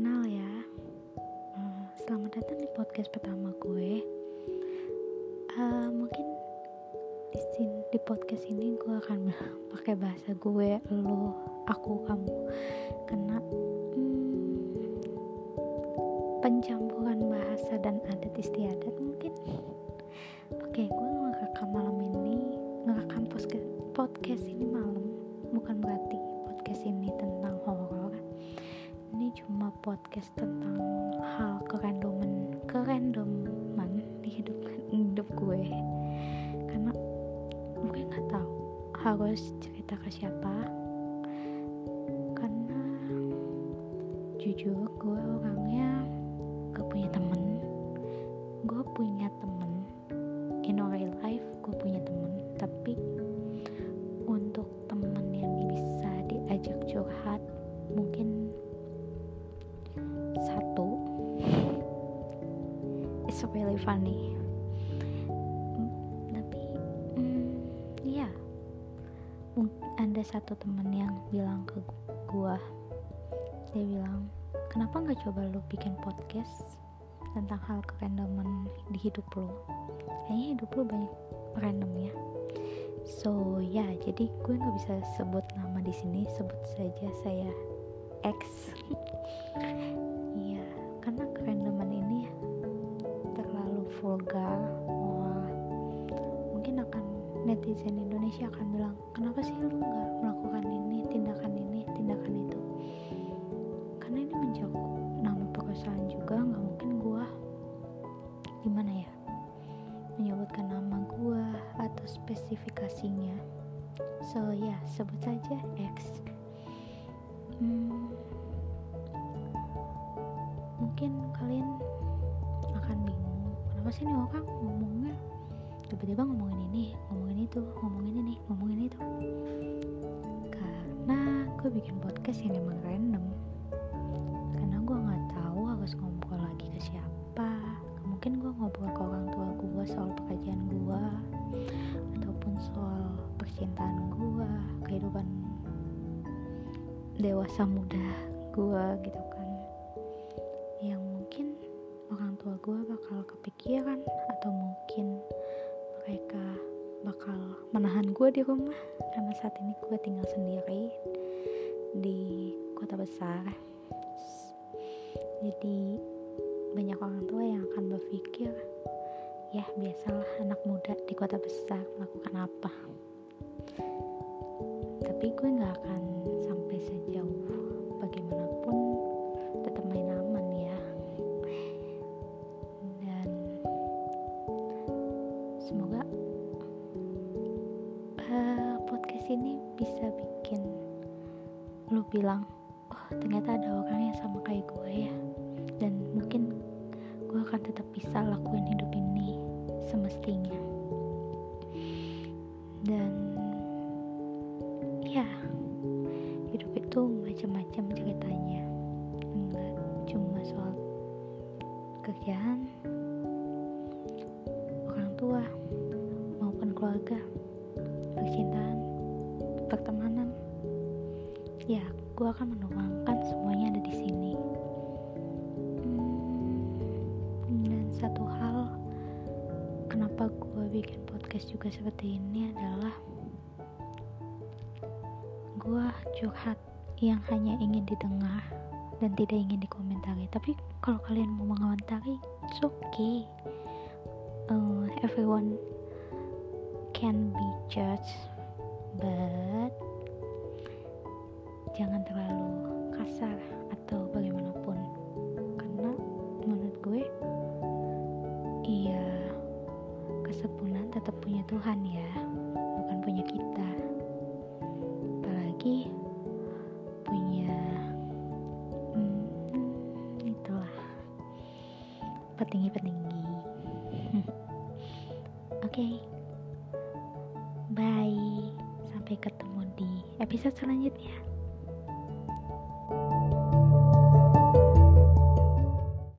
kenal ya. Eh, selamat datang di podcast pertama gue. Uh, Mungkin di, sini, di podcast ini gue akan pakai bahasa gue Lu, aku, kamu. Kena hmm, pencampuran bahasa dan adat istiadat mungkin. Oke, okay, gue ngerekam malam ini Ngerekam podcast, podcast ini malam Bukan berarti podcast tentang hal kerandoman kerandoman di hidup hidup gue. Karena gue nggak tahu harus cerita ke siapa. Karena jujur gue orangnya funny tapi ya ada satu temen yang bilang ke gua. Dia bilang kenapa nggak coba lo bikin podcast tentang hal kerandoman di hidup lo kayaknya hidup lo banyak random ya. So ya jadi gue nggak bisa sebut nama di sini sebut saja saya X. Iya karena kerandoman vulgar. Wah. Mungkin akan netizen Indonesia akan bilang kenapa sih lu nggak melakukan ini tindakan ini tindakan itu? Karena ini mencakup nama perusahaan juga nggak mungkin gua gimana ya menyebutkan nama gua atau spesifikasinya. So ya sebut saja X. Hmm, mungkin kalian kenapa sih nih orang ngomongnya? Tiba-tiba ngomongin ini ngomongin itu ngomongin ini ngomongin itu. Karena gue bikin podcast yang emang random. Karena gue nggak tahu harus ngobrol lagi ke siapa. Mungkin gue ngobrol ke orang tua gue soal pekerjaan gue ataupun soal percintaan gue kehidupan dewasa muda gue gitu kan tua gue bakal kepikiran atau mungkin mereka bakal menahan gue di rumah. Karena saat ini gue tinggal sendiri di kota besar. Jadi banyak orang tua yang akan berpikir ya biasalah anak muda di kota besar melakukan apa. Tapi gue gak akan sampai sejauh bagaimanapun semoga uh, podcast ini bisa bikin lu bilang oh ternyata ada orang yang sama kayak gue ya. Dan mungkin gue akan tetap bisa lakuin hidup ini semestinya. Dan ya hidup itu macam-macam ceritanya. Enggak cuma soal kerjaan orang tua keluarga percintaan pertemanan. Ya gue akan menuangkan semuanya ada di sini. Hmm, dan satu hal kenapa gue bikin podcast juga seperti ini adalah gue curhat yang hanya ingin didengar dan tidak ingin dikomentari. Tapi kalau kalian mau mengomentari it's okay. Uh, everyone can be judged but jangan terlalu kasar atau bagaimanapun. Karena menurut gue iya kesempurnaan tetap punya Tuhan ya bukan punya kita. Apalagi punya hmm, itulah petinggi-petinggi. Oke. okay. Bye. Sampai ketemu di episode selanjutnya